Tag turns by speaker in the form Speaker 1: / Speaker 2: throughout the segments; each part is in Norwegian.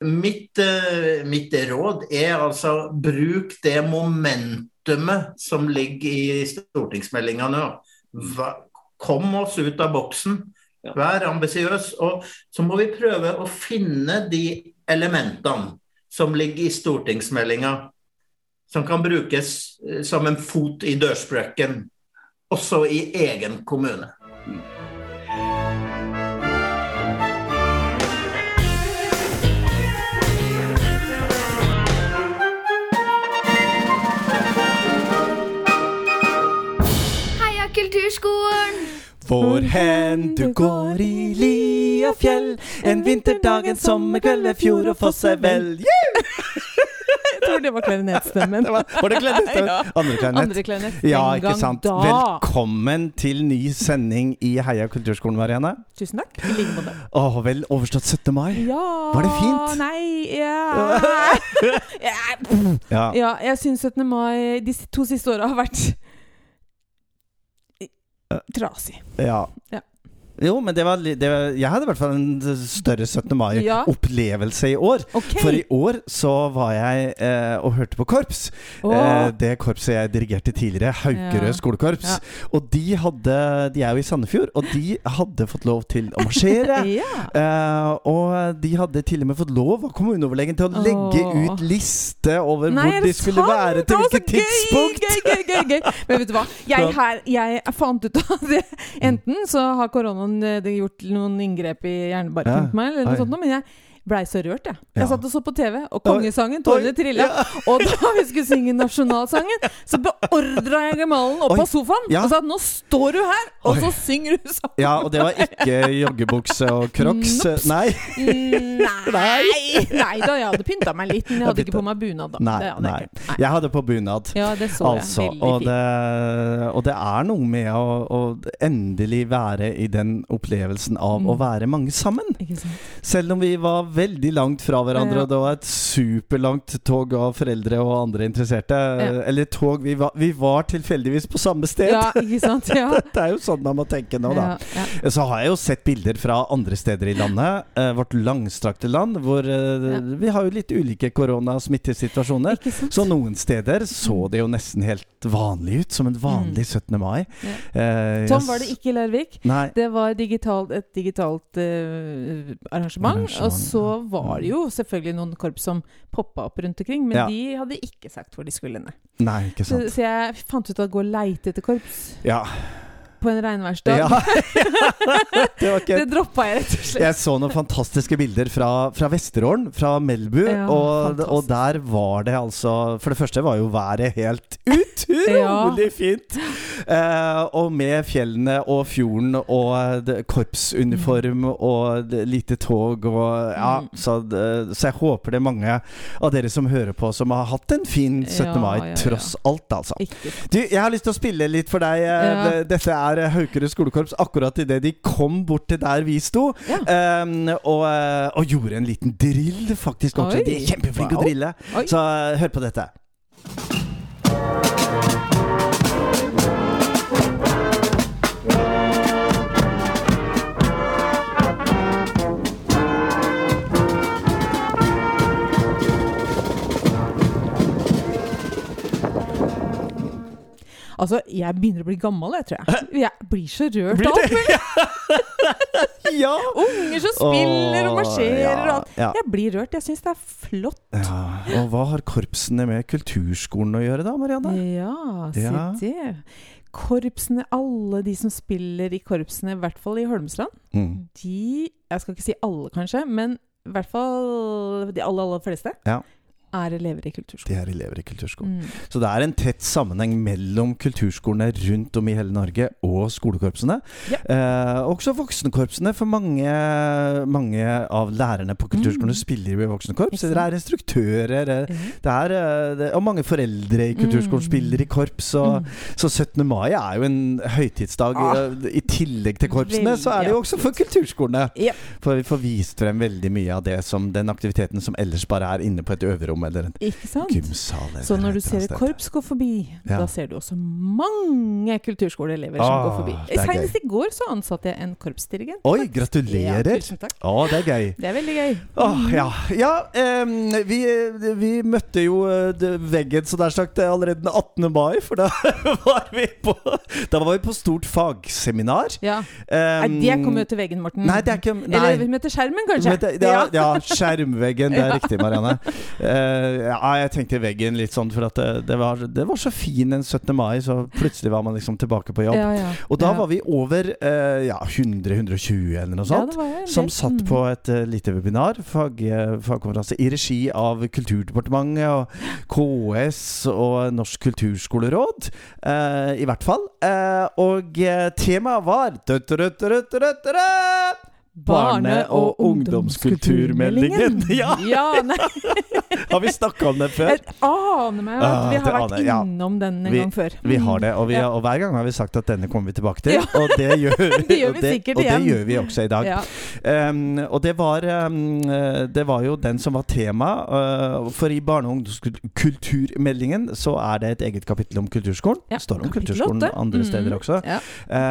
Speaker 1: mitt, eh, mitt råd er altså bruk det momentumet som ligger i stortingsmeldinga nå. Kom oss ut av boksen. Vær ambisiøs. Og så må vi prøve å finne de elementene som ligger i stortingsmeldinga, som kan brukes eh, som en fot i dørsprekken, også i egen kommune.
Speaker 2: Kulturskolen!
Speaker 3: Hvor hen du går i li og fjell, en vinterdag, en sommerkveld ved fjord og foss er vel. Yeah!
Speaker 4: Jeg tror det var klarinettstemmen.
Speaker 3: Det var, var det?
Speaker 4: Ja.
Speaker 3: Andre klarinett?
Speaker 4: Andre klarinett.
Speaker 3: Ja, ikke sant.
Speaker 4: da.
Speaker 3: Velkommen til ny sending i Heia kulturskolen, Marianne.
Speaker 4: Tusen takk. I like måte.
Speaker 3: Åh, vel overstått 17. mai.
Speaker 4: Ja
Speaker 3: Var det fint?
Speaker 4: Nei ja. ja.
Speaker 3: Ja.
Speaker 4: ja, jeg syns 17. mai de to siste åra har vært trasig.
Speaker 3: ja.
Speaker 4: Ja.
Speaker 3: Jo, men det var, det var Jeg hadde i hvert fall en større 17. Mai-opplevelse i år.
Speaker 4: Okay.
Speaker 3: For i år så var jeg eh, og hørte på korps. Eh, det korpset jeg dirigerte tidligere, Haukerød
Speaker 4: Ja.
Speaker 3: skolekorps.
Speaker 4: Ja.
Speaker 3: Og de hadde De er jo i Sandefjord, og de hadde fått lov til å marsjere.
Speaker 4: ja.
Speaker 3: Eh, og de hadde til og med fått lov av kommuneoverlegen til å legge
Speaker 4: Åh.
Speaker 3: ut liste over
Speaker 4: Nei,
Speaker 3: hvor de skulle
Speaker 4: sant?
Speaker 3: være til hvilket tidspunkt.
Speaker 4: Gøy, gøy, gøy, gøy. Men vet du hva? Jeg, her, jeg fant ut av det. Enten så har koronaen eh, det gjort noen inngrep i hjernebarken
Speaker 3: Ja.
Speaker 4: på meg, eller noe sånt, noe, men jeg blei så rørt, jeg. Jeg
Speaker 3: Ja.
Speaker 4: satt og så på TV, og kongesangen, tårene trilla. Ja. Og da vi skulle synge nasjonalsangen, så beordra jeg gemalen opp
Speaker 3: Oi.
Speaker 4: på sofaen
Speaker 3: Ja.
Speaker 4: og sa at nå står du her, og
Speaker 3: Oi.
Speaker 4: så synger du sangen.
Speaker 3: Ja, og det var ikke joggebukse og crocs. Nei.
Speaker 4: Mm, Nei. Nei da, jeg hadde pynta meg litt, men jeg hadde ikke på meg bunad. da.
Speaker 3: Nei,
Speaker 4: Det hadde
Speaker 3: nei.
Speaker 4: jeg.
Speaker 3: Jeg hadde på bunad.
Speaker 4: Ja, det så
Speaker 3: Altså,
Speaker 4: jeg. Veldig
Speaker 3: og
Speaker 4: fint.
Speaker 3: det, og det er noe med å, å endelig være i den opplevelsen av å
Speaker 4: Mm.
Speaker 3: være mange sammen.
Speaker 4: Ikke sant?
Speaker 3: Selv om vi var veldig langt fra hverandre,
Speaker 4: Ja.
Speaker 3: og det var et superlangt tog av foreldre og andre interesserte.
Speaker 4: Ja.
Speaker 3: Eller tog vi var, vi var tilfeldigvis på samme sted.
Speaker 4: Ja, ikke sant? Ja.
Speaker 3: Det er jo sånn man må tenke nå, da. Så har jeg jo sett bilder fra andre steder i landet, eh, vårt langstrakte land, hvor eh, vi har jo litt ulike koronasmittesituasjoner. Så noen steder så det jo nesten helt vanlig ut, som en vanlig 17. mai.
Speaker 4: Ja.
Speaker 3: Eh, Tom
Speaker 4: var det ikke i Larvik.
Speaker 3: Nei.
Speaker 4: Det var digitalt, et digitalt uh, arrangement.
Speaker 3: Arrangement,
Speaker 4: Og så var det jo selvfølgelig noen korps som poppa opp rundt omkring, men
Speaker 3: Ja.
Speaker 4: de hadde ikke sagt hvor de skulle ned.
Speaker 3: Nei, ikke sant.
Speaker 4: så jeg fant ut å gå og leite etter korps
Speaker 3: Ja.
Speaker 4: på en regnværsdag,
Speaker 3: ja. det okay.
Speaker 4: det droppa jeg rett og slett.
Speaker 3: Jeg så noen fantastiske bilder fra, fra Vesterålen, fra Melbu. Og, og der var det altså For det første var jo været helt utrolig fint! Eh, og med fjellene og fjorden og det, korpsuniform og det, lite tog og Ja,
Speaker 4: Mm.
Speaker 3: så, det, så jeg håper det er mange av dere som hører på, som har hatt en fin 17.
Speaker 4: Ja,
Speaker 3: mai,
Speaker 4: ja,
Speaker 3: tross alt, altså. Du, jeg har lyst til å spille litt for deg. eh. Dette er eh, Haukerud skolekorps akkurat idet de kom bort til der vi sto. Ehm, og, eh, og gjorde en liten drill, faktisk også. De er kjempeflinke
Speaker 4: Wow.
Speaker 3: å drille.
Speaker 4: Oi.
Speaker 3: Så eh, hør på dette.
Speaker 4: Altså, jeg begynner å bli gammel, jeg, tror jeg. Jeg blir så rørt av alt mulig.
Speaker 3: ja!
Speaker 4: Unger som spiller og marsjerer og alt. Jeg blir rørt. Jeg syns det er flott.
Speaker 3: ja. Og hva har korpsene med kulturskolen å gjøre da, Marianne?
Speaker 4: Ja, se
Speaker 3: Ja.
Speaker 4: det. Korpsene, alle de som spiller i korpsene, i hvert fall i Holmestrand,
Speaker 3: Mm.
Speaker 4: de Jeg skal ikke si alle, kanskje, men i hvert fall de aller, aller fleste
Speaker 3: Ja.
Speaker 4: Er elever i kulturskolen.
Speaker 3: er elever i kulturskolen.
Speaker 4: Mm.
Speaker 3: Så det er en tett sammenheng mellom kulturskolene rundt om i hele Norge og skolekorpsene.
Speaker 4: Ja.
Speaker 3: Eh, også voksenkorpsene, for mange, mange av lærerne på kulturskolene
Speaker 4: Mm.
Speaker 3: spiller i voksenkorps. Dere er instruktører,
Speaker 4: Mm.
Speaker 3: Det er, eh, det, og mange foreldre i kulturskolen
Speaker 4: Mm.
Speaker 3: spiller i korps. Og,
Speaker 4: Mm.
Speaker 3: Så 17. mai er jo en høytidsdag.
Speaker 4: Ah.
Speaker 3: eh, I tillegg til korpsene, så er det jo også for kulturskolene.
Speaker 4: Ja.
Speaker 3: For vi får vist frem veldig mye av det som den aktiviteten som ellers bare er inne på et øverom gymrom eller en gymsal. eller
Speaker 4: Så når du ser et korps gå forbi,
Speaker 3: Ja.
Speaker 4: da ser du også mange kulturskoleelever som
Speaker 3: Ah,
Speaker 4: går forbi.
Speaker 3: er
Speaker 4: Senest i går så ansatte jeg en korpsdirigent.
Speaker 3: Oi, gratulerer!
Speaker 4: Ja, tusen takk.
Speaker 3: Å, det er gøy.
Speaker 4: Det er veldig gøy.
Speaker 3: Åh, ja. ja um, vi, vi møtte jo eh, veggen så nær sagt allerede den 18. mai, for da var vi på Da var vi på stort fagseminar.
Speaker 4: Ja.
Speaker 3: Um,
Speaker 4: Nei, det kommer jo til veggen, Morten.
Speaker 3: Nei, det er ikke Nei.
Speaker 4: Eller vi møter skjermen, kanskje.
Speaker 3: Det- ja, ja, skjermveggen. Det er riktig, Marianne. Eh, ja, jeg tenkte veggen litt sånn, for at det, det, var, det var så fin en 17. mai, så plutselig var man liksom tilbake på jobb.
Speaker 4: Ja, ja.
Speaker 3: Og da var vi over eh, ja, 100-120 eller noe sånt. som satt
Speaker 4: Mm.
Speaker 3: på et uh, lite webinar, fag, eh, fagkonferanse, i regi av Kulturdepartementet og KS og Norsk kulturskoleråd, eh, i hvert fall. Eh, og eh, temaet var! Barne- og ungdomskulturmeldingen. Ja,
Speaker 4: ja nei,
Speaker 3: har vi snakka om det før?
Speaker 4: jeg aner meg at
Speaker 3: Ah,
Speaker 4: vi har vært
Speaker 3: aner ja.
Speaker 4: innom den en
Speaker 3: Vi-
Speaker 4: gang før.
Speaker 3: Vi har det, og, vi, og hver gang har vi sagt at denne kommer vi tilbake til.
Speaker 4: Ja.
Speaker 3: Og det gjør,
Speaker 4: Det gjør
Speaker 3: og
Speaker 4: vi
Speaker 3: det,
Speaker 4: sikkert
Speaker 3: og det gjør vi også i dag.
Speaker 4: Ja.
Speaker 3: Um, og det var, um, eh, det var jo den som var tema. uh, for i barne- og ungdomskulturmeldingen så er det et eget kapittel om kulturskolen.
Speaker 4: Ja,
Speaker 3: står om kulturskolen
Speaker 4: åtte.
Speaker 3: andre steder
Speaker 4: Mhm.
Speaker 3: også.
Speaker 4: Ja.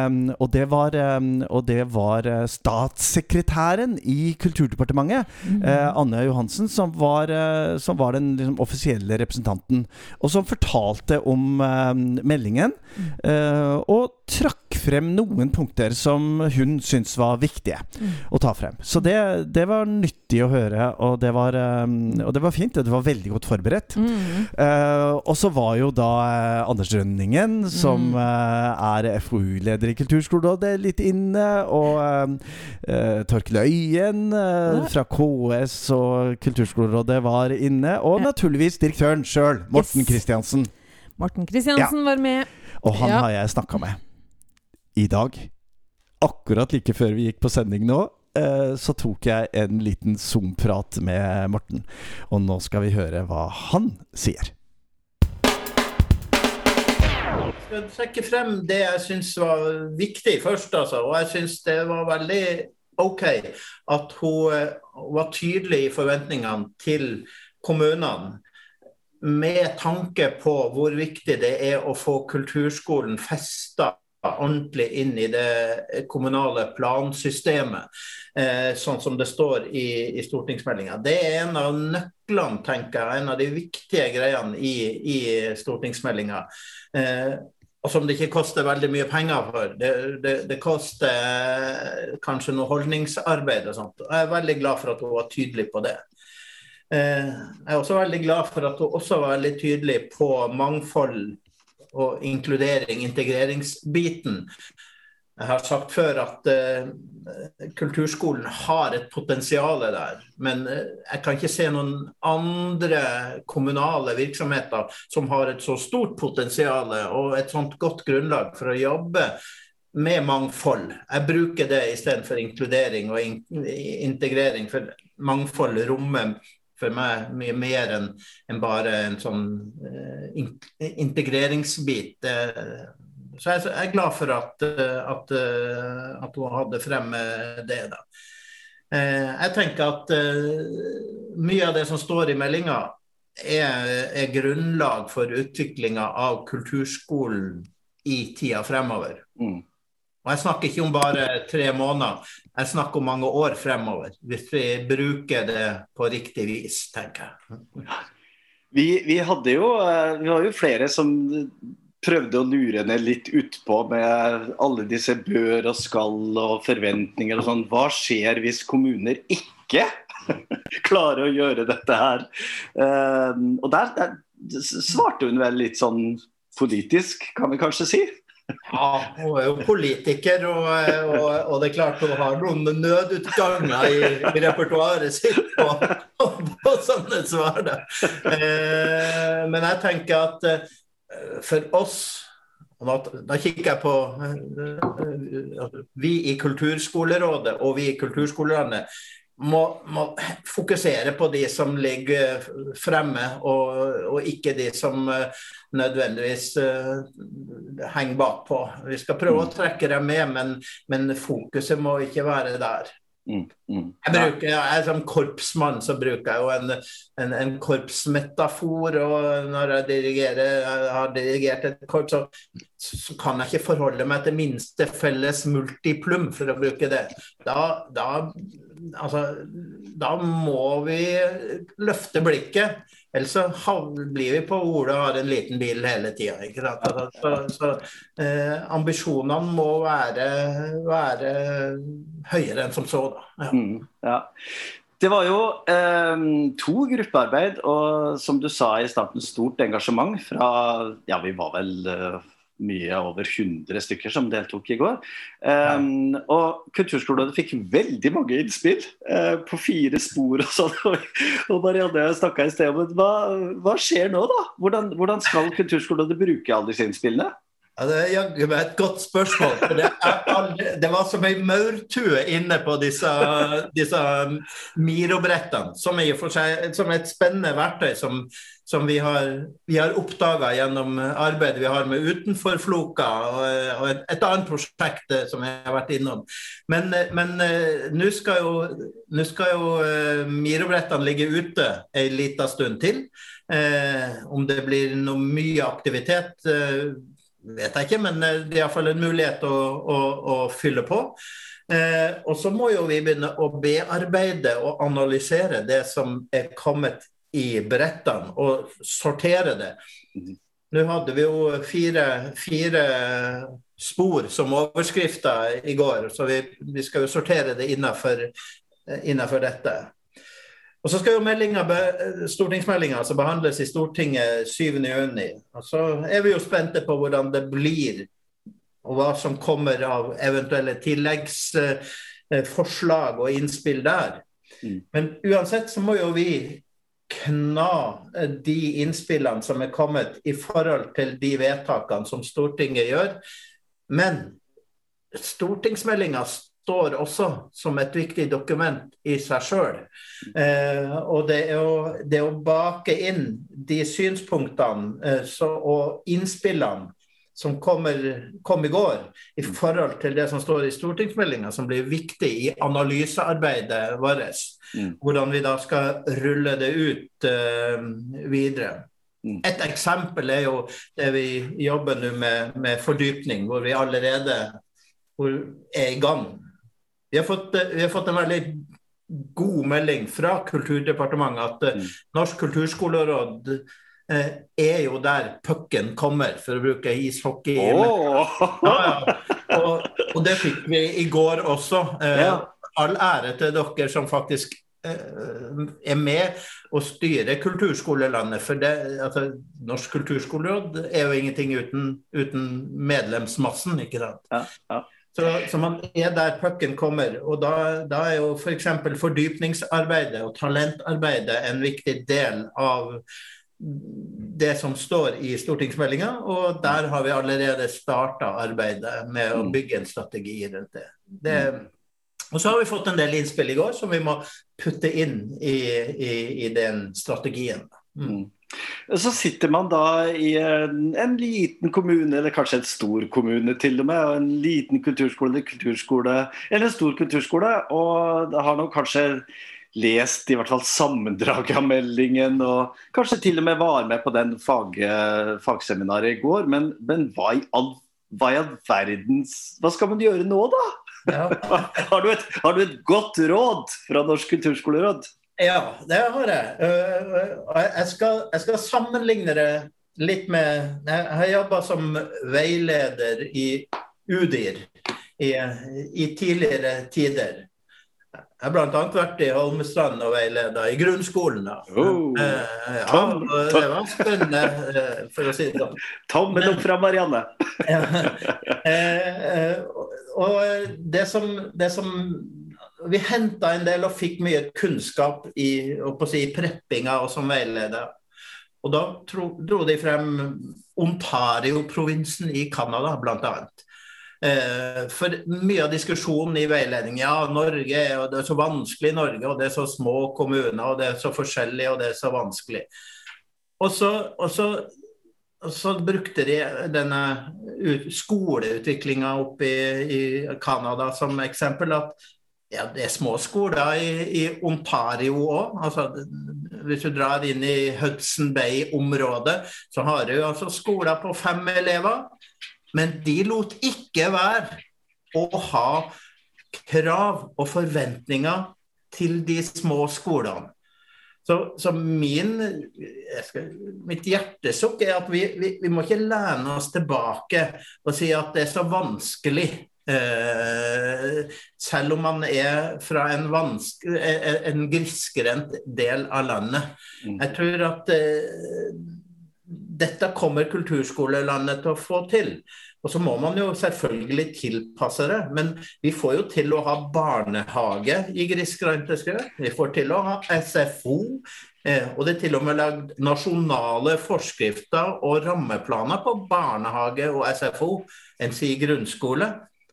Speaker 3: Um, og det var, um, og det var uh, statssekretæren i Kulturdepartementet,
Speaker 4: mm.
Speaker 3: eh, Anne Johansen, som var, eh, som var den liksom, offisielle representanten. Og som fortalte om eh, meldingen, eh, og trakk frem noen punkter som hun syntes var viktige
Speaker 4: Mm.
Speaker 3: å ta frem. Så det, det var nyttig å høre, og det var, eh, og det var fint. og Det var veldig godt forberedt.
Speaker 4: Mm.
Speaker 3: Uh, og så var jo da eh, Anders Rønningen, som
Speaker 4: Mm.
Speaker 3: uh, er FoU-leder i Kulturskolerådet, litt inne. Og eh, Torkel Øyen fra KS og Kulturskolerådet var inne. Og
Speaker 4: Ja.
Speaker 3: naturligvis direktøren sjøl, Morten
Speaker 4: Yes.
Speaker 3: Kristiansen.
Speaker 4: Morten Kristiansen var med.
Speaker 3: Og han
Speaker 4: Ja.
Speaker 3: har jeg snakka med i dag. Akkurat like før vi gikk på sending nå. eh, Så tok jeg en liten Zoom-prat med Morten, og nå skal vi høre hva han sier.
Speaker 1: Jeg skal trekke frem det jeg syns var viktig først, altså. Og jeg syns det var veldig OK at hun eh, var tydelig i forventningene til kommunene. Med tanke på hvor viktig det er å få kulturskolen festa ordentlig inn i det kommunale plansystemet, eh, sånn som det står i, i stortingsmeldinga. Det er en av nøklene, tenker jeg, en av de viktige greiene i, i stortingsmeldinga. Eh, og som det ikke koster veldig mye penger for. Det, det, det koster eh, kanskje noe holdningsarbeid og sånt. Jeg er veldig glad for at hun var tydelig på det. Eh, jeg er også veldig glad for at hun også var veldig tydelig på mangfold og inkludering, integreringsbiten. Jeg har sagt før at uh, kulturskolen har et potensial der, men eh, jeg kan ikke se noen andre kommunale virksomheter som har et så stort potensial og et sånt godt grunnlag for å jobbe med mangfold. Jeg bruker det istedenfor inkludering og in integrering, for mangfold rommer for meg mye mer enn en bare en sånn eh, in integreringsbit. Eh, så jeg er glad for at, eh, at, at hun hadde fremme det. da. Jeg tenker at mye av det som står i meldinga, er, er grunnlag for utviklinga av kulturskolen i tida fremover.
Speaker 5: Mm.
Speaker 1: Og jeg snakker ikke om bare tre måneder, jeg snakker om mange år fremover. Hvis vi bruker det på riktig vis, tenker jeg.
Speaker 5: Vi, vi hadde jo eh, Vi var jo flere som prøvde å lure henne litt utpå med alle disse bør og skal og forventninger og sånn. Hva skjer hvis kommuner ikke klarer å gjøre dette her? Eh, og der, der svarte hun vel litt sånn politisk, kan vi kanskje si?
Speaker 1: Ja, hun er jo politiker, og, og, og det er klart hun har noen nødutganger i, i repertoaret sitt på, på, på sånne svar. Eh, men jeg tenker at eh, for oss da, da kikker jeg på eh, Vi i Kulturskolerådet og vi i Kulturskolelandet må, må fokusere på de som ligger fremme, og, og ikke de som eh, nødvendigvis uh, henger bakpå. Vi skal prøve å trekke dem med, men, men fokuset må ikke være der.
Speaker 5: Mm, mm.
Speaker 1: Jeg bruker, jeg Som korpsmann så bruker jeg jo en, en, en korpsmetafor. og Når jeg, dirigerer, jeg har dirigert et korps, så, så, kan jeg ikke forholde meg til minste felles multiplum, for å bruke det. Da, da, altså, da må vi løfte blikket. Ellers så blir vi på og har en liten bil hele tida. Altså, så, så eh, ambisjonene må være, være, høyere enn som så, da.
Speaker 5: Ja. Mm, ja. Det var jo eh, to gruppearbeid og som du sa i starten, stort engasjement fra Ja, vi var vel eh, mye over 100 stykker som deltok i går. Um. Og Kulturskolerådet fikk veldig mange innspill uh, på fire spor og sånn. og Marianne snakka i sted om hva, hva skjer nå, da? Hvordan, hvordan skal Kulturskolerådet bruke alle disse innspillene?
Speaker 1: Ja, det er jaggu meg et godt spørsmål. for det, aldri, det, var som ei maurtue inne på disse, disse Miro-brettene. Som, som et spennende verktøy som, som vi har, vi har oppdaga gjennom arbeidet vi har med Utenforfloka og, og et, et, annet prosjekt eh, som jeg har vært innom. Men, eh, eh, nå skal jo, nå skal jo Miro-brettene ligge ute ei lita stund til. Eh, om det blir noe mye aktivitet eh, vet jeg ikke, men eh, det er iallfall en mulighet å, å, å fylle på. Eh, og så må jo vi begynne å bearbeide og analysere det som er kommet i brettene, og sortere det. Nå hadde vi jo fire, fire spor som overskrifter i går, så vi, vi skal jo sortere det innenfor, innenfor dette. Og så skal jo stortingsmeldinga altså behandles i Stortinget 7.6. Og så er vi jo spente på hvordan det blir, og hva som kommer av eventuelle tilleggsforslag og innspill der. Mm. Men uansett så må jo vi kna de innspillene som er kommet i forhold til de vedtakene som Stortinget gjør. Men stortingsmeldinga står også som et viktig dokument i seg sjøl. Eh, og det, å, det å bake inn de synspunktene eh, så, og innspillene som kommer, kom i går, i forhold til det som står i stortingsmeldinga, som blir viktig i analysearbeidet vårt. Mm. Hvordan vi da skal rulle det ut eh, videre. Mm. Et eksempel er jo det vi jobber nå med, med fordypning, hvor vi allerede er i gang vi har, fått, eh, vi har fått, en veldig god melding fra Kulturdepartementet at eh, mm. Norsk kulturskoleråd eh, er jo der pucken kommer, for å bruke ishockey. Oh. Ja, ja. Og, og, det fikk vi i går også. Eh, ja. All ære til dere som faktisk eh, er med og styrer kulturskolelandet. For det, altså, Norsk kulturskoleråd er jo ingenting uten, uten medlemsmassen, ikke sant. Ja, ja. Så, så, man er der pucken kommer. Og da, da er jo f.eks. For fordypningsarbeidet og talentarbeidet en viktig del av det som står i stortingsmeldinga, og der har vi allerede starta arbeidet med å mm. bygge en strategi rundt det. det. Og så har vi fått en del innspill i går som vi må putte inn i, i, i den strategien. Mm.
Speaker 5: Så sitter man da i en, en, liten kommune, eller kanskje en stor kommune til og med, og en liten kulturskole eller kulturskole, eller en stor kulturskole, og har nok kanskje lest i hvert fall sammendraget av meldingen, og kanskje til og med var med på den fag, fagseminaret i går. Men, men hva, i all, hva, i all, verdens Hva skal man gjøre nå, da? Ja. har, du et, har, du et, godt råd fra Norsk kulturskoleråd?
Speaker 1: Ja, det har jeg. Jeg skal, jeg skal sammenligne det litt med Jeg har jobba som veileder i UDIR i, i tidligere tider. Jeg har bl.a. vært i Holmestrand og veileda i grunnskolen. Da. Oh, ja, tom, det var spennende, eh, for å si det sånn.
Speaker 5: Tommel opp fra Marianne. ja,
Speaker 1: og det som, det som vi henta en del og fikk mye kunnskap i, si, preppinga og som veileder. Og da tro, dro de frem Ontario-provinsen i Canada, bl.a. Eh, for mye av diskusjonen i veiledningen Ja, Norge og det er så vanskelig i Norge, og det er så små kommuner, og det er så forskjellig, og det er så vanskelig. Og så, og så, og så brukte de denne skoleutviklinga oppe i, i Canada som eksempel. at ja, det er små skoler i, i Ontario òg. Altså, hvis du drar inn i Hudson Bay-området, så har du altså skoler på fem elever. Men de lot ikke være å ha krav og forventninger til de små skolene. Så, så min, skal, mitt hjertesukk er at vi, vi, vi, må ikke lene oss tilbake og si at det er så vanskelig. Eh, selv om man er fra en, en grisgrendt del av landet. Mm. Jeg tror at eh, dette kommer kulturskolelandet til å få til. Og så må man jo selvfølgelig tilpasse det. Men vi får jo til å ha barnehage i grisgrendte strøk. Vi får til å ha SFO. Eh, og det er til og med lagd nasjonale forskrifter og rammeplaner på barnehage og SFO, enn si grunnskole.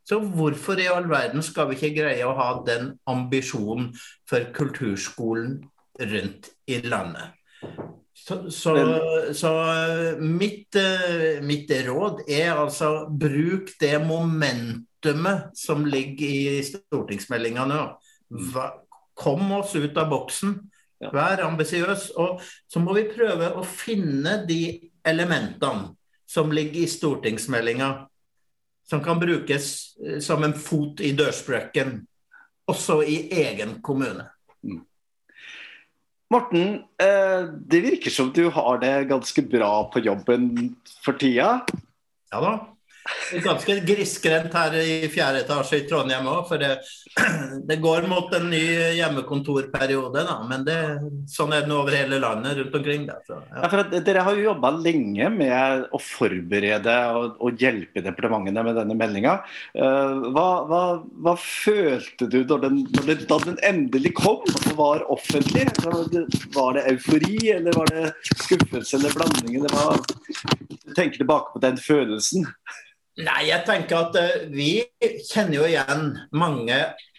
Speaker 1: Så hvorfor i all verden skal vi ikke greie å ha den ambisjonen for kulturskolen rundt i landet? Så, så, så mitt, eh, mitt, råd er altså bruk det momentumet som ligger i stortingsmeldinga nå. Kom oss ut av boksen. Vær ambisiøs. Og så må vi prøve å finne de elementene som ligger i stortingsmeldinga, som kan brukes eh, som en fot i dørsprekken, også i egen kommune. Mm.
Speaker 5: Morten, eh, det virker som du har det ganske bra på jobben for tida?
Speaker 1: Ja da ganske grisgrendt her i fjerde etasje i Trondheim òg. For det, det, går mot en ny hjemmekontorperiode, da. Men det, sånn er det over hele landet rundt omkring. Da, så,
Speaker 5: ja. Ja, dere har jo jobba lenge med å forberede og, og hjelpe departementene med denne meldinga. Uh, hva, hva, hva, følte du da den, da den, endelig kom og var offentlig? Var det eufori, eller var det skuffelse eller blanding? Det var, Du tenker tilbake på den følelsen?
Speaker 1: Nei, jeg tenker at uh, vi kjenner jo igjen mange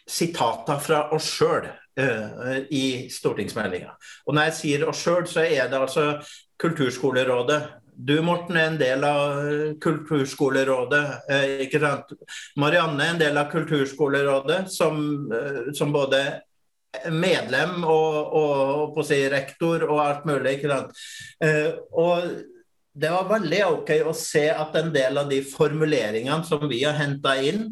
Speaker 1: sitater fra oss sjøl uh, eh, i stortingsmeldinga. Og når jeg sier oss sjøl, så er det altså Kulturskolerådet. Du Morten er en del av eh, Kulturskolerådet. Uh, ikke sant? Marianne er en del av Kulturskolerådet, som, som både medlem og, og, og si, rektor og alt mulig. ikke sant? og det var veldig ok å se at en del av de formuleringene som vi har henta inn,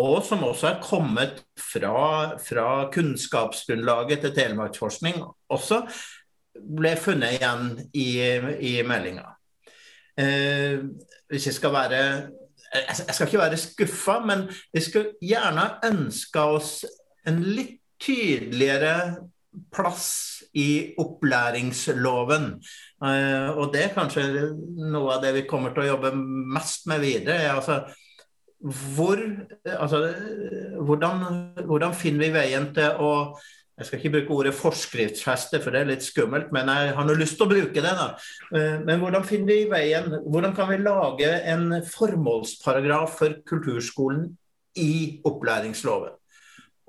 Speaker 1: og som også er kommet fra, fra kunnskapsgrunnlaget til Telemarksforskning, også ble funnet igjen i, i meldinga. Eh, jeg skal Jeg skal ikke være skuffa, men vi skulle gjerne ønska oss en litt tydeligere plass i opplæringsloven. Uh, og det er kanskje noe av det vi kommer til å jobbe mest med videre. altså hvor, altså, hvordan, hvordan, finner vi veien til å jeg skal ikke bruke ordet forskriftsfeste, for det er litt skummelt, men jeg har nå lyst til å bruke det. da. Eh, men hvordan finner vi veien, hvordan kan vi lage en formålsparagraf for kulturskolen i opplæringsloven?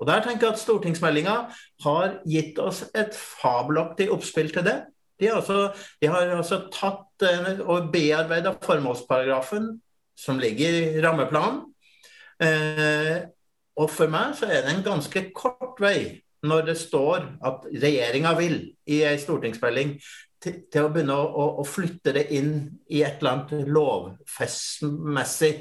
Speaker 1: Og Der tenker jeg at stortingsmeldinga har gitt oss et fabelaktig oppspill til det. De altså, de har altså tatt eh, og bearbeida formålsparagrafen som ligger i rammeplanen. Eh, og for meg så er det en ganske kort vei når det står at regjeringa vil i ei stortingsmelding til, til, å begynne å, å, å, flytte det inn i et eller annet lovfestmessig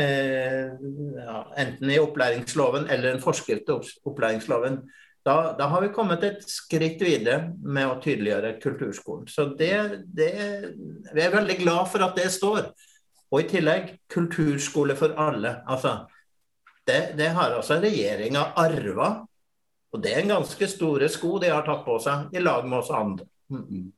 Speaker 1: eh, ja, enten i opplæringsloven eller en forskrift til opplæringsloven. Da, da, har vi kommet et skritt videre med å tydeliggjøre kulturskolen. Så det, det, Vi er veldig glad for at det står. Og i tillegg kulturskole for alle. Altså, det, det har altså regjeringa arva. Og det er en ganske store sko de har tatt på seg, i lag med oss andre. Mm.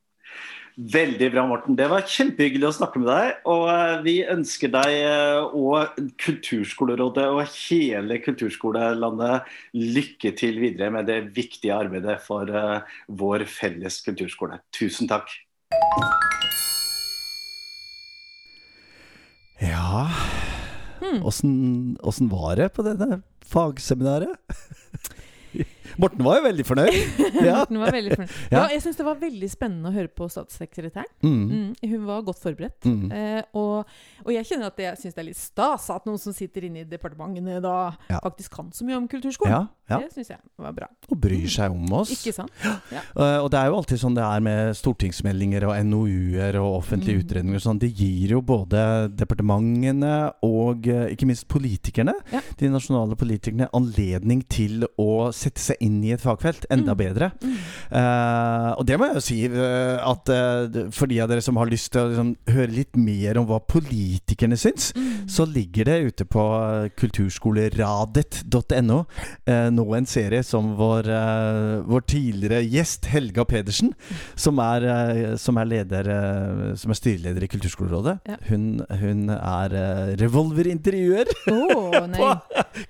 Speaker 5: Veldig bra, Morten. Det var kjempehyggelig å snakke med deg. Og eh, vi ønsker deg eh, og Kulturskolerådet og hele kulturskolelandet lykke til videre med det viktige arbeidet for eh, vår felles kulturskole. Tusen takk.
Speaker 3: Ja Åssen hmm. var det på dette fagseminaret? Morten var jo veldig fornøyd. Ja.
Speaker 4: Morten var veldig fornøyd.
Speaker 3: Ja.
Speaker 4: Jeg syns det var veldig spennende å høre på statssekretæren.
Speaker 3: Mm.
Speaker 4: Mm, hun var godt forberedt.
Speaker 3: Mm.
Speaker 4: Eh, og, og jeg kjenner at jeg syns det er litt stas at noen som sitter inne i departementene da
Speaker 3: Ja.
Speaker 4: faktisk kan så mye om kulturskolen.
Speaker 3: Ja, ja.
Speaker 4: Det syns jeg var bra.
Speaker 3: Og bryr seg om oss.
Speaker 4: Ikke sant?
Speaker 3: Uh, og det er jo alltid sånn det er med stortingsmeldinger og NOU-er og offentlige
Speaker 4: Mm.
Speaker 3: utredninger og sånn. Det gir jo både departementene og eh, ikke minst politikerne, de nasjonale politikerne, anledning til å sette seg inn i et fagfelt enda
Speaker 4: Mm.
Speaker 3: bedre.
Speaker 4: Mm.
Speaker 3: Uh, og det må jeg jo si, uh, at uh, for de av dere som har lyst til å liksom, høre litt mer om hva politikerne syns,
Speaker 4: Mm.
Speaker 3: så ligger det ute på kulturskoleradet.no nå en serie som vår, vår tidligere gjest Helga Pedersen, som er, som er, leder, som er styreleder i Kulturskolerådet,
Speaker 4: Ja.
Speaker 3: hun, hun er revolverintervjuer
Speaker 4: oh,
Speaker 3: på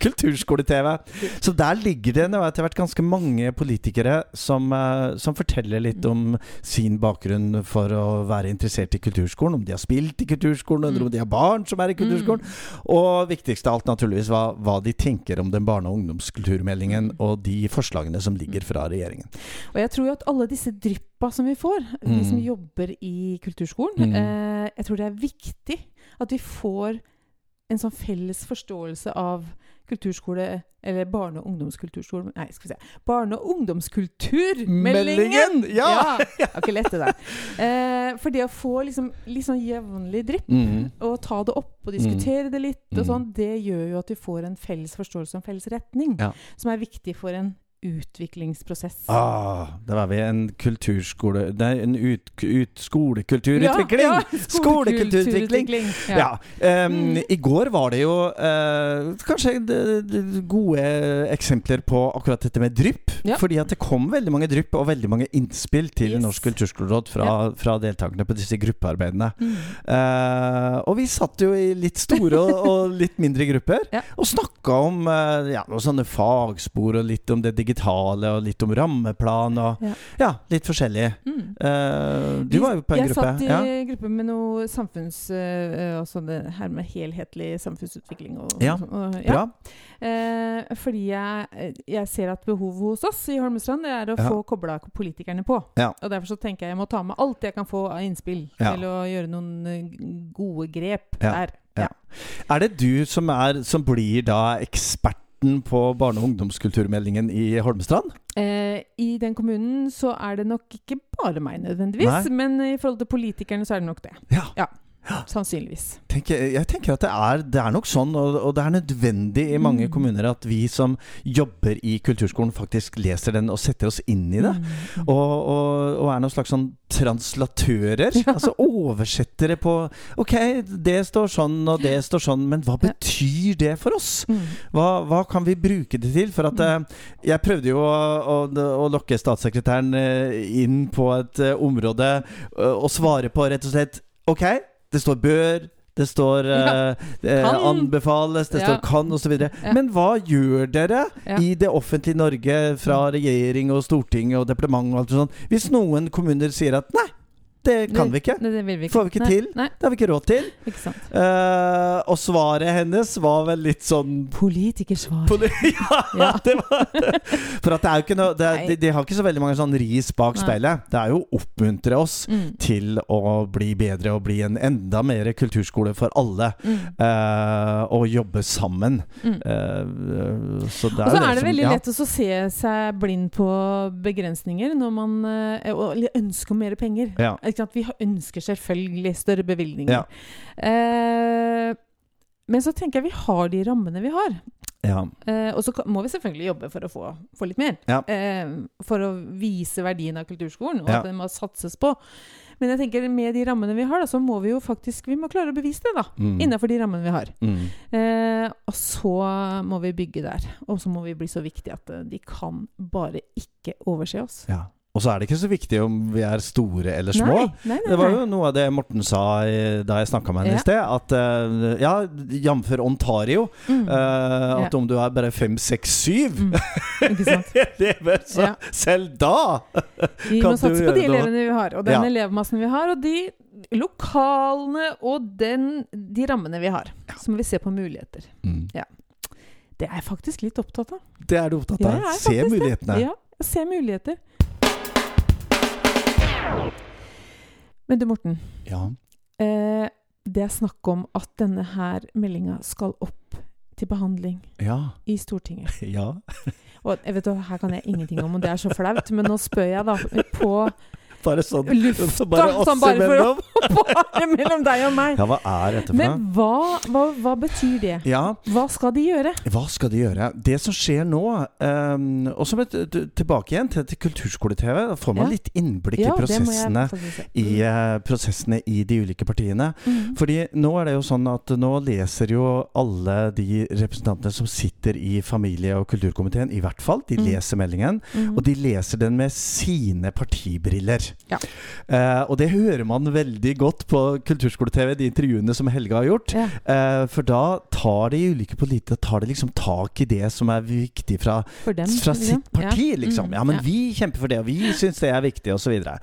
Speaker 3: kulturskole-TV. Så der ligger det nå etter hvert ganske mange politikere som, eh, som forteller litt om sin bakgrunn for å være interessert i kulturskolen. Om de har spilt i kulturskolen, eller om de har barn som er i kulturskolen. Og viktigst av alt naturligvis hva, hva de tenker om den barne- og ungdomskulturmeldingen og de forslagene som ligger fra regjeringen.
Speaker 4: Og jeg tror jo at alle disse dryppa som vi får, vi som
Speaker 3: Mm.
Speaker 4: jobber i kulturskolen
Speaker 3: Mm.
Speaker 4: eh, Jeg tror det er viktig at vi får en sånn felles forståelse av kulturskole Eller barne- og ungdomskulturskole Nei, skal vi se. Barne- og ungdomskulturmeldingen!
Speaker 3: Ja! Ja!
Speaker 4: Det var ikke lett, det der. Eh, for det å få liksom, sånn jevnlig drypp,
Speaker 3: Mm.
Speaker 4: og ta det opp og diskutere det litt, og
Speaker 3: Mm.
Speaker 4: sånn, det gjør jo at vi får en felles forståelse og en felles retning,
Speaker 3: Ja.
Speaker 4: som er viktig for en utviklingsprosess.
Speaker 3: Ah, der var vi. En kulturskole Nei, en ut, ut, skolekulturutvikling!
Speaker 4: Ja, ja,
Speaker 3: Skolekulturutvikling.
Speaker 4: Ja.
Speaker 3: Ja. Um,
Speaker 4: Mm.
Speaker 3: I går var det jo uh, kanskje gode eksempler på akkurat dette med drypp.
Speaker 4: Ja.
Speaker 3: Fordi at det kom veldig mange drypp og veldig mange innspill til
Speaker 4: Yes.
Speaker 3: Norsk kulturskoleråd fra, fra deltakerne på disse gruppearbeidene.
Speaker 4: Mm.
Speaker 3: Uh, og vi satt jo i litt store og, og litt mindre grupper og snakka om uh, ja, noen sånne fagspor og litt om det digitale og litt om rammeplan og
Speaker 4: Ja.
Speaker 3: ja, litt forskjellig.
Speaker 4: Mm.
Speaker 3: Uh, du var jo på en
Speaker 4: jeg
Speaker 3: gruppe.
Speaker 4: satt i
Speaker 3: Ja.
Speaker 4: gruppe med noe samfunns... og sånn det her med helhetlig samfunnsutvikling og,
Speaker 3: Ja,
Speaker 4: og sånn. Og, ja. Eh, fordi jeg, jeg ser at behovet hos oss i Holmestrand er å få kobla politikerne på. Og Derfor så tenker jeg jeg må ta med alt jeg kan få av innspill til å gjøre noen gode grep der.
Speaker 3: Ja. Er det du som, er, som blir da eksperten på barne- og ungdomskulturmeldingen i Holmestrand?
Speaker 4: Eh, I den kommunen så er det nok ikke bare meg nødvendigvis,
Speaker 3: Nei.
Speaker 4: men i forhold til politikerne så er det nok det.
Speaker 3: Ja.
Speaker 4: Sannsynligvis.
Speaker 3: Tenker, jeg tenker at det er, det er nok sånn, og, og det er nødvendig i mange
Speaker 4: Mm.
Speaker 3: kommuner at vi som jobber i kulturskolen, faktisk leser den og setter oss inn i det.
Speaker 4: Mm.
Speaker 3: Og, og, og er noen slags sånn translatører.
Speaker 4: Ja.
Speaker 3: Altså oversettere på Ok, det står sånn, og det står sånn, men hva betyr det for oss?
Speaker 4: Mm.
Speaker 3: Hva, hva kan vi bruke det til? For at eh, Jeg prøvde jo å, å, lokke statssekretæren eh, inn på et eh, område og svare på rett og slett Ok, det står bør, det står eh, eh, anbefales, det
Speaker 4: Ja.
Speaker 3: står kan osv.
Speaker 4: Ja.
Speaker 3: Men hva gjør dere
Speaker 4: Ja.
Speaker 3: i det offentlige Norge fra regjering og storting og departement og alt sånt hvis noen kommuner sier at nei, det kan vi ikke.
Speaker 4: Det, det vi ikke.
Speaker 3: Får vi ikke
Speaker 4: Nei,
Speaker 3: til.
Speaker 4: Nei,
Speaker 3: Det har vi ikke råd til.
Speaker 4: ikke.
Speaker 3: Eh, og svaret hennes var vel litt sånn
Speaker 4: Politikersvar.
Speaker 3: Poli ja,
Speaker 4: Ja.
Speaker 3: det var det. For at det er jo ikke noe det de, de har ikke så veldig mange sånn ris bak speilet. Det er jo å oppmuntre oss
Speaker 4: Mm.
Speaker 3: til å bli bedre og bli en enda mer kulturskole for alle.
Speaker 4: Mm.
Speaker 3: Uh, og jobbe sammen.
Speaker 4: Mm.
Speaker 3: Uh, så det er
Speaker 4: Og så er det
Speaker 3: som-
Speaker 4: veldig
Speaker 3: ja.
Speaker 4: lett å se seg blind på begrensninger når man og ønsker mer penger.
Speaker 3: Ja.
Speaker 4: Vi ønsker selvfølgelig større bevilgninger.
Speaker 3: Ja.
Speaker 4: Eh, men så tenker jeg vi har de rammene vi har.
Speaker 3: Ja.
Speaker 4: Eh, og så må vi selvfølgelig jobbe for å få, få litt mer.
Speaker 3: Ja.
Speaker 4: Eh, for å vise verdien av kulturskolen, og at den må satses på. Men jeg tenker med de rammene vi har, da, så må vi jo faktisk vi må klare å bevise det. da,
Speaker 3: Mm.
Speaker 4: Innenfor de rammene vi har.
Speaker 3: Mm.
Speaker 4: Eh, og så må vi bygge der. Og så må vi bli så viktige at eh, de kan bare ikke overse oss.
Speaker 3: ja. Og så er det ikke så viktig om vi er store eller små.
Speaker 4: Nei, nei, nei,
Speaker 3: Det var jo noe av det Morten sa i, da jeg snakka med henne
Speaker 4: Ja.
Speaker 3: i sted. At uh, ja, jf. Ontario,
Speaker 4: Mm.
Speaker 3: uh, at
Speaker 4: Ja.
Speaker 3: om du er bare fem, seks, syv
Speaker 4: Mm.
Speaker 3: Elever, så
Speaker 4: Ja.
Speaker 3: selv da
Speaker 4: Vi må satse på de elevene vi har, og den
Speaker 3: Ja.
Speaker 4: elevmassen vi har, og de lokalene og den, de rammene vi har. Så må vi se på muligheter.
Speaker 3: mm.
Speaker 4: Det er jeg faktisk litt opptatt av.
Speaker 3: Det er du opptatt av? Se mulighetene.
Speaker 4: Ja, se muligheter. Men du, Morten.
Speaker 3: Ja.
Speaker 4: Eh, det er snakk om at denne her meldinga skal opp til behandling
Speaker 3: Ja.
Speaker 4: i Stortinget.
Speaker 3: ja.
Speaker 4: Og jeg vet, Her kan jeg ingenting om, og det er så flaut, men nå spør jeg da på
Speaker 3: Bare sånn
Speaker 4: lufta,
Speaker 3: bare oss
Speaker 4: sånn bare
Speaker 3: imellom.
Speaker 4: Bare mellom deg og meg.
Speaker 3: Ja, hva er dette for
Speaker 4: Men hva, hva, hva betyr det?
Speaker 3: Ja,
Speaker 4: Hva skal de gjøre?
Speaker 3: hva skal de gjøre? Det som skjer nå, um, og som et, tilbake igjen til, til Kulturskole-TV, da får man
Speaker 4: Ja.
Speaker 3: litt innblikk
Speaker 4: Ja,
Speaker 3: i prosessene i, uh, prosessene i de ulike partiene.
Speaker 4: Mm.
Speaker 3: Fordi nå er det jo sånn at nå leser jo alle de representantene som sitter i familie- og kulturkomiteen, i hvert fall, de
Speaker 4: Mm.
Speaker 3: leser meldingen.
Speaker 4: Mm.
Speaker 3: Og de leser den med sine partibriller.
Speaker 4: Ja.
Speaker 3: Eh, og det hører man veldig godt på Kulturskole-TV, de intervjuene som Helge har gjort.
Speaker 4: Ja.
Speaker 3: Eh, for da tar de ulike politikere tar de liksom tak i det som er viktig fra,
Speaker 4: dem.
Speaker 3: fra sitt parti.
Speaker 4: Ja.
Speaker 3: liksom.
Speaker 4: Mm,
Speaker 3: Ja, men vi kjemper for det, og vi syns det er viktig, osv.
Speaker 4: Ja.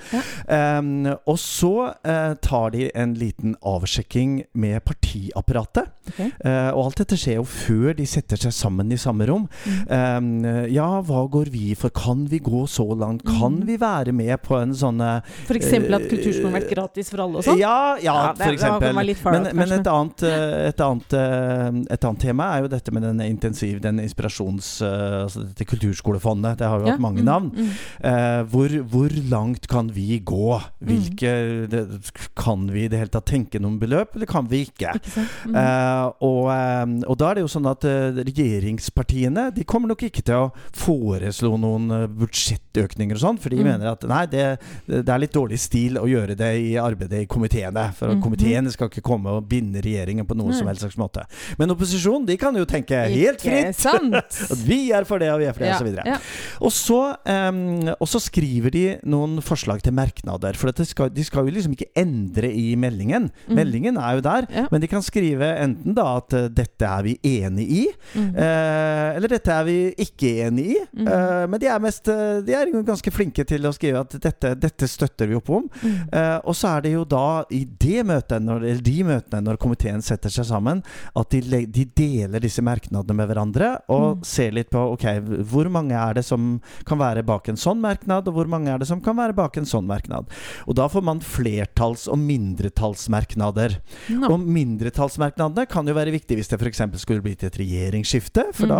Speaker 3: eh, og så eh, tar de en liten avsjekking med partiapparatet.
Speaker 4: Okay.
Speaker 3: Eh, og alt dette skjer jo før de setter seg sammen i samme rom.
Speaker 4: Mm.
Speaker 3: Um, ja, hva går vi for? Kan vi gå så langt? Kan
Speaker 4: Mm.
Speaker 3: vi være med på en sånn eh,
Speaker 4: For eksempel at
Speaker 3: Eh,
Speaker 4: kulturskolen har vært gratis for alle og sånn?
Speaker 3: Ja, ja,
Speaker 4: Ja, det-
Speaker 3: for eksempel.
Speaker 4: far
Speaker 3: Men, men et, annet, eh, et, annet, eh, et annet tema er jo dette med den intensiv, den inspirasjons... eh, Altså dette kulturskolefondet. Det har jo
Speaker 4: Ja,
Speaker 3: hatt mange
Speaker 4: mm,
Speaker 3: navn.
Speaker 4: mm.
Speaker 3: Eh, hvor, hvor langt kan vi gå? Hvilke det, Kan vi i det hele tatt tenke noen beløp, eller kan vi ikke?
Speaker 4: Ikke? Mm.
Speaker 3: Eh, og, eh, og da er det jo sånn at eh, regjeringspartiene De kommer nok ikke til å foreslå noen eh, budsjettøkninger og sånn, for de
Speaker 4: Mm.
Speaker 3: mener at nei, det, det er litt dårlig stil å gjøre det i arbeidet i komiteene. For
Speaker 4: Mhm.
Speaker 3: komiteene skal ikke komme og binde regjeringen på noen
Speaker 4: Nei.
Speaker 3: som helst slags måte. Men opposisjonen de kan jo tenke helt fritt. At vi er for det, og vi er for det,
Speaker 4: Ja,
Speaker 3: videre.
Speaker 4: ja.
Speaker 3: Og så, em, og så skriver de noen forslag til merknader. For skal, de skal jo liksom ikke endre i meldingen.
Speaker 4: Mm.
Speaker 3: Meldingen er jo der,
Speaker 4: Ja.
Speaker 3: men de kan skrive enten da at uh, dette er vi enig i,
Speaker 4: Mm.
Speaker 3: uh, eller dette er vi ikke enig i.
Speaker 4: Mm.
Speaker 3: Eh, men de er, mest, de er ganske flinke til å skrive at dette, dette støtter vi opp om. Eh, og så er det jo da i det møtet, når, eller de møtene når komiteen setter seg sammen, at de, de deler disse merknadene med hverandre og
Speaker 4: Mm.
Speaker 3: ser litt på ok, hvor mange er det som kan være bak en sånn merknad, og hvor mange er det som kan være bak en sånn merknad. Og da får man flertalls- og mindretallsmerknader.
Speaker 4: No.
Speaker 3: Og mindretallsmerknadene kan jo være viktige hvis det f.eks. skulle blitt et regjeringsskifte, for
Speaker 4: mm.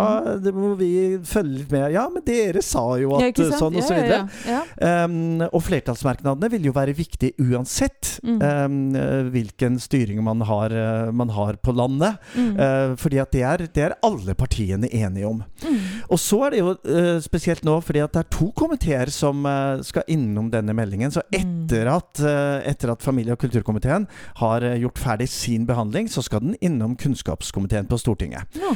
Speaker 3: da må vi følge litt med. Ja, men dere sa jo at
Speaker 4: Ja,
Speaker 3: sånn, og så videre.
Speaker 4: ja, ja.
Speaker 3: Um, og flertallsmerknadene vil jo være viktige uansett
Speaker 4: Mm.
Speaker 3: um, eh, hvilken styring man har, eh, man har på landet.
Speaker 4: Mm.
Speaker 3: Eh, fordi at det er, det er alle partiene enige om.
Speaker 4: Mm.
Speaker 3: Og så er det jo eh, spesielt nå fordi at det er to komiteer som eh, skal innom denne meldingen. Så
Speaker 4: Mm.
Speaker 3: etter at, eh, etter at familie- og kulturkomiteen har gjort ferdig sin behandling, så skal den innom kunnskapskomiteen på Stortinget.
Speaker 4: Ja.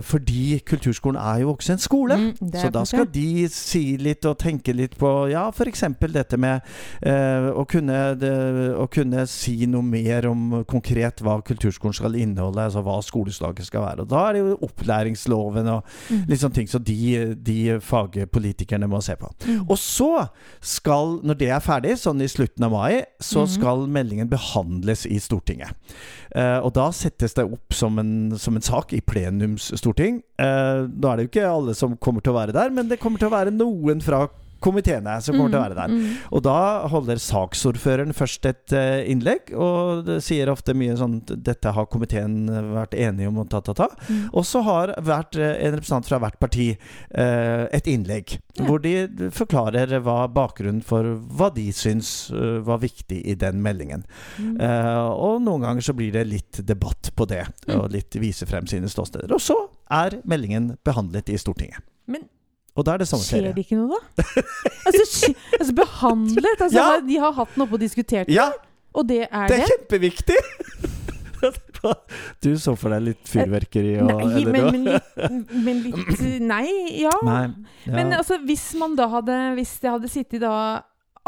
Speaker 3: Fordi kulturskolen er jo også en skole.
Speaker 4: Mm,
Speaker 3: Så da skal de si litt og tenke litt på ja, f.eks. dette med eh, å, kunne, det, å kunne si noe mer om konkret hva kulturskolen skal inneholde, altså hva skoleslaget skal være. Og Da er det jo opplæringsloven og
Speaker 4: Mm.
Speaker 3: sånne ting som de, de fagpolitikerne må se på.
Speaker 4: Mm.
Speaker 3: Og så skal, når det er ferdig, sånn i slutten av mai, så
Speaker 4: mm.
Speaker 3: skal meldingen behandles i Stortinget. Eh, og da settes det opp som en, som en sak i plenumsstorting. Eh, da er det jo ikke alle som kommer til å være der, men det kommer til å være noen fra komiteene som kommer til å være der.
Speaker 4: Mm.
Speaker 3: Og da holder saksordføreren først et eh, innlegg, og det sier ofte mye sånn Dette har komiteen vært enige om, og ta, ta, ta.
Speaker 4: Mm.
Speaker 3: Og så har hvert, eh, en representant fra hvert parti eh, et innlegg,
Speaker 4: Ja.
Speaker 3: hvor de forklarer hva bakgrunnen for hva de syns var viktig i den meldingen.
Speaker 4: Mm.
Speaker 3: Eh, og noen ganger så blir det litt debatt på det,
Speaker 4: Mm.
Speaker 3: og litt vise frem sine ståsteder. Og så er meldingen behandlet i Stortinget.
Speaker 4: Men
Speaker 3: og da er det
Speaker 4: Skjer det ikke noe, da? altså, altså behandlet? Altså,
Speaker 3: Ja.
Speaker 4: De har hatt den oppe og diskutert den,
Speaker 3: Ja,
Speaker 4: og det er
Speaker 3: det
Speaker 4: det?
Speaker 3: er kjempeviktig! du så for deg litt fyrverkeri og
Speaker 4: Nei, men, men, litt, men litt Nei, ja.
Speaker 3: Nei. Ja.
Speaker 4: Men altså, hvis man da hadde Hvis det hadde sittet da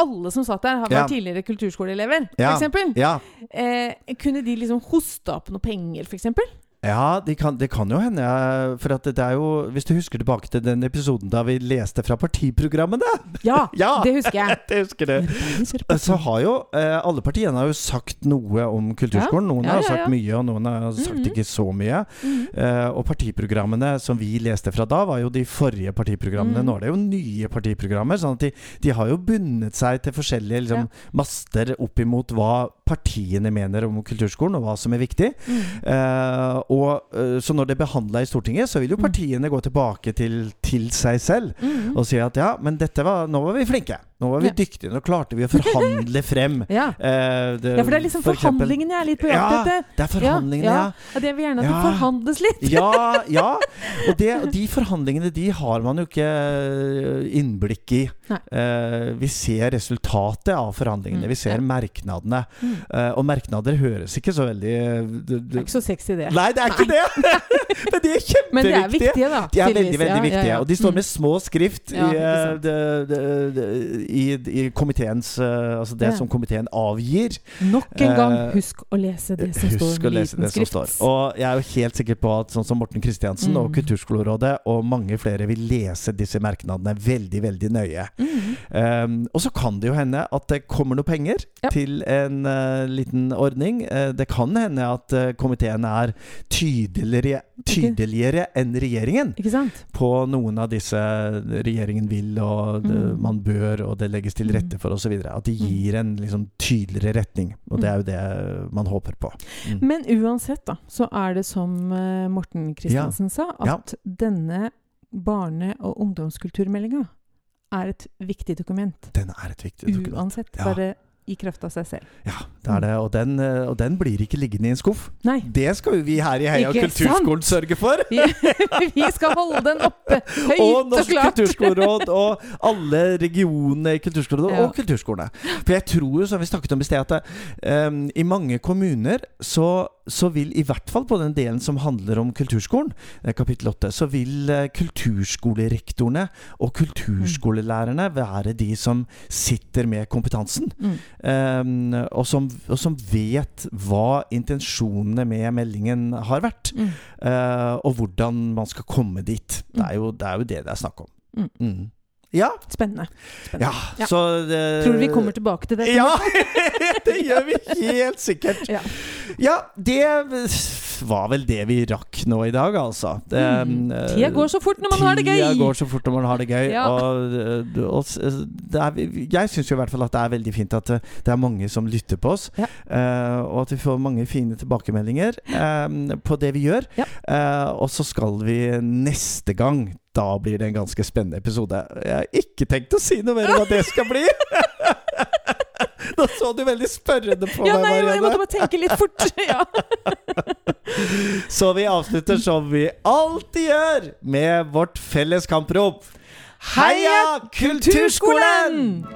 Speaker 4: alle som satt der, har vært
Speaker 3: Ja.
Speaker 4: tidligere kulturskoleelever,
Speaker 3: Ja.
Speaker 4: eksempel.
Speaker 3: ja.
Speaker 4: Eh, kunne de liksom hosta opp noe penger, eksempel?
Speaker 3: Ja, det kan, det kan jo hende. Ja, For at det er jo Hvis du husker tilbake til den episoden da vi leste fra partiprogrammene
Speaker 4: Ja,
Speaker 3: Ja.
Speaker 4: det husker jeg.
Speaker 3: Det husker du. Så har jo eh, alle partiene har jo sagt noe om kulturskolen. Noen
Speaker 4: Ja,
Speaker 3: har sagt mye, og noen har sagt
Speaker 4: Mhm.
Speaker 3: ikke så mye.
Speaker 4: Mhm.
Speaker 3: Eh, og partiprogrammene som vi leste fra da, var jo de forrige partiprogrammene.
Speaker 4: Mm.
Speaker 3: Nå er det jo nye partiprogrammer. sånn at de, de har jo bundet seg til forskjellige liksom, master opp imot hva partiene mener om kulturskolen, og hva som er viktig.
Speaker 4: Mm.
Speaker 3: Eh, og eh, Så når det er behandla i Stortinget, så vil jo
Speaker 4: Mm.
Speaker 3: partiene gå tilbake til, til seg selv
Speaker 4: Mhm.
Speaker 3: og si at ja, men dette var, nå var vi flinke. Nå var vi
Speaker 4: Ja.
Speaker 3: dyktige. Nå klarte vi å forhandle frem
Speaker 4: Ja.
Speaker 3: eh, det,
Speaker 4: ja, for det er liksom
Speaker 3: for
Speaker 4: forhandlingene jeg er litt på
Speaker 3: Ja,
Speaker 4: jakt etter.
Speaker 3: det er forhandlingene, ja.
Speaker 4: Ja, Det vil gjerne at
Speaker 3: Ja.
Speaker 4: det forhandles litt.
Speaker 3: Ja, ja. Og, det, og de forhandlingene de har man jo ikke eh, innblikk i. Eh, vi ser resultatet av forhandlingene.
Speaker 4: Mm,
Speaker 3: Vi ser
Speaker 4: ja.
Speaker 3: merknadene.
Speaker 4: Mm.
Speaker 3: Eh, og merknader høres ikke så veldig det,
Speaker 4: Det er ikke så sexy, det.
Speaker 3: Nei, det er ikke det! Men de er kjempeviktige.
Speaker 4: Men de er viktige, da.
Speaker 3: De er veldig veldig
Speaker 4: Ja,
Speaker 3: viktige,
Speaker 4: ja, ja.
Speaker 3: og de står
Speaker 4: Mm.
Speaker 3: med små skrift
Speaker 4: Ja,
Speaker 3: i, i, i komiteens eh, Altså det
Speaker 4: Ja.
Speaker 3: som komiteen avgir.
Speaker 4: Nok en gang,
Speaker 3: Eh,
Speaker 4: husk å lese det som står
Speaker 3: Husk
Speaker 4: med
Speaker 3: lese
Speaker 4: liten
Speaker 3: det som
Speaker 4: skrift.
Speaker 3: står. Og jeg er jo helt sikker på at sånn som Morten Kristiansen og
Speaker 4: Mm.
Speaker 3: Kulturskolerådet og mange flere vil lese disse merknadene veldig, veldig nøye.
Speaker 4: Mm.
Speaker 3: Um, og så kan det jo hende at det kommer noe penger
Speaker 4: Ja.
Speaker 3: til en uh, liten ordning. Uh, det kan hende at uh, komiteen er tydeligere, tydeligere enn regjeringen på noen av disse regjeringen vil og det,
Speaker 4: Mm.
Speaker 3: man bør og det legges til rette for osv. At de gir en liksom tydeligere retning. Og det er jo det man håper på. Mm.
Speaker 4: Men uansett, da, så er det som Morten Morten Kristiansen sa,
Speaker 3: Ja.
Speaker 4: at denne barne- og ungdomskulturmeldinga er et viktig dokument.
Speaker 3: Den er et viktig dokument.
Speaker 4: Uansett.
Speaker 3: Ja.
Speaker 4: Bare i kraft av seg selv.
Speaker 3: Ja, det er det. Og den, eh, og den blir ikke liggende i en skuff.
Speaker 4: Nei.
Speaker 3: Det skal jo vi her i Heia
Speaker 4: Ikke
Speaker 3: Kulturskolen sørge for!
Speaker 4: Vi, skal holde den oppe høyt
Speaker 3: Og
Speaker 4: og,
Speaker 3: Norsk kulturskoleråd og alle regionene i Kulturskolerådet
Speaker 4: Ja.
Speaker 3: og kulturskolene. For jeg tror jo, som vi snakket om i sted, at um, i mange kommuner så, så vil, i hvert fall på den delen som handler om kulturskolen, eh, kapittel 8, så vil kulturskolerektorene og kulturskolelærerne være de som sitter med kompetansen.
Speaker 4: Mm.
Speaker 3: Um, og, som, og som vet hva intensjonene med meldingen har vært.
Speaker 4: Mm.
Speaker 3: Uh, og hvordan man skal komme dit. Det er jo det er jo det, det er snakk om.
Speaker 4: Mm.
Speaker 3: Ja,
Speaker 4: Spennende. Spennende.
Speaker 3: ja,
Speaker 4: Ja.
Speaker 3: så det,
Speaker 4: Tror du vi kommer tilbake til det?
Speaker 3: Ja! det gjør vi helt sikkert.
Speaker 4: Ja.
Speaker 3: Ja, det var vel det vi rakk nå i dag, altså. Det,
Speaker 4: Mm. Tida går så fort når man har det gøy!
Speaker 3: Tida går så fort når man har det gøy.
Speaker 4: Ja.
Speaker 3: Og, eh, og det er, jeg syns i hvert fall at det er veldig fint at eh, det er mange som lytter på oss. Eh, og at vi får mange fine tilbakemeldinger eh, på det vi gjør. Eh, og så skal vi neste gang Da blir det en ganske spennende episode. Jeg har ikke tenkt å si noe mer om hva det skal bli! Nå så du veldig spørrende på
Speaker 4: Ja,
Speaker 3: meg,
Speaker 4: nei, jeg måtte bare tenke litt fort. Ja.
Speaker 3: Så vi avslutter som vi alltid gjør, med vårt felles kamprop. Heia!
Speaker 4: Kulturskolen!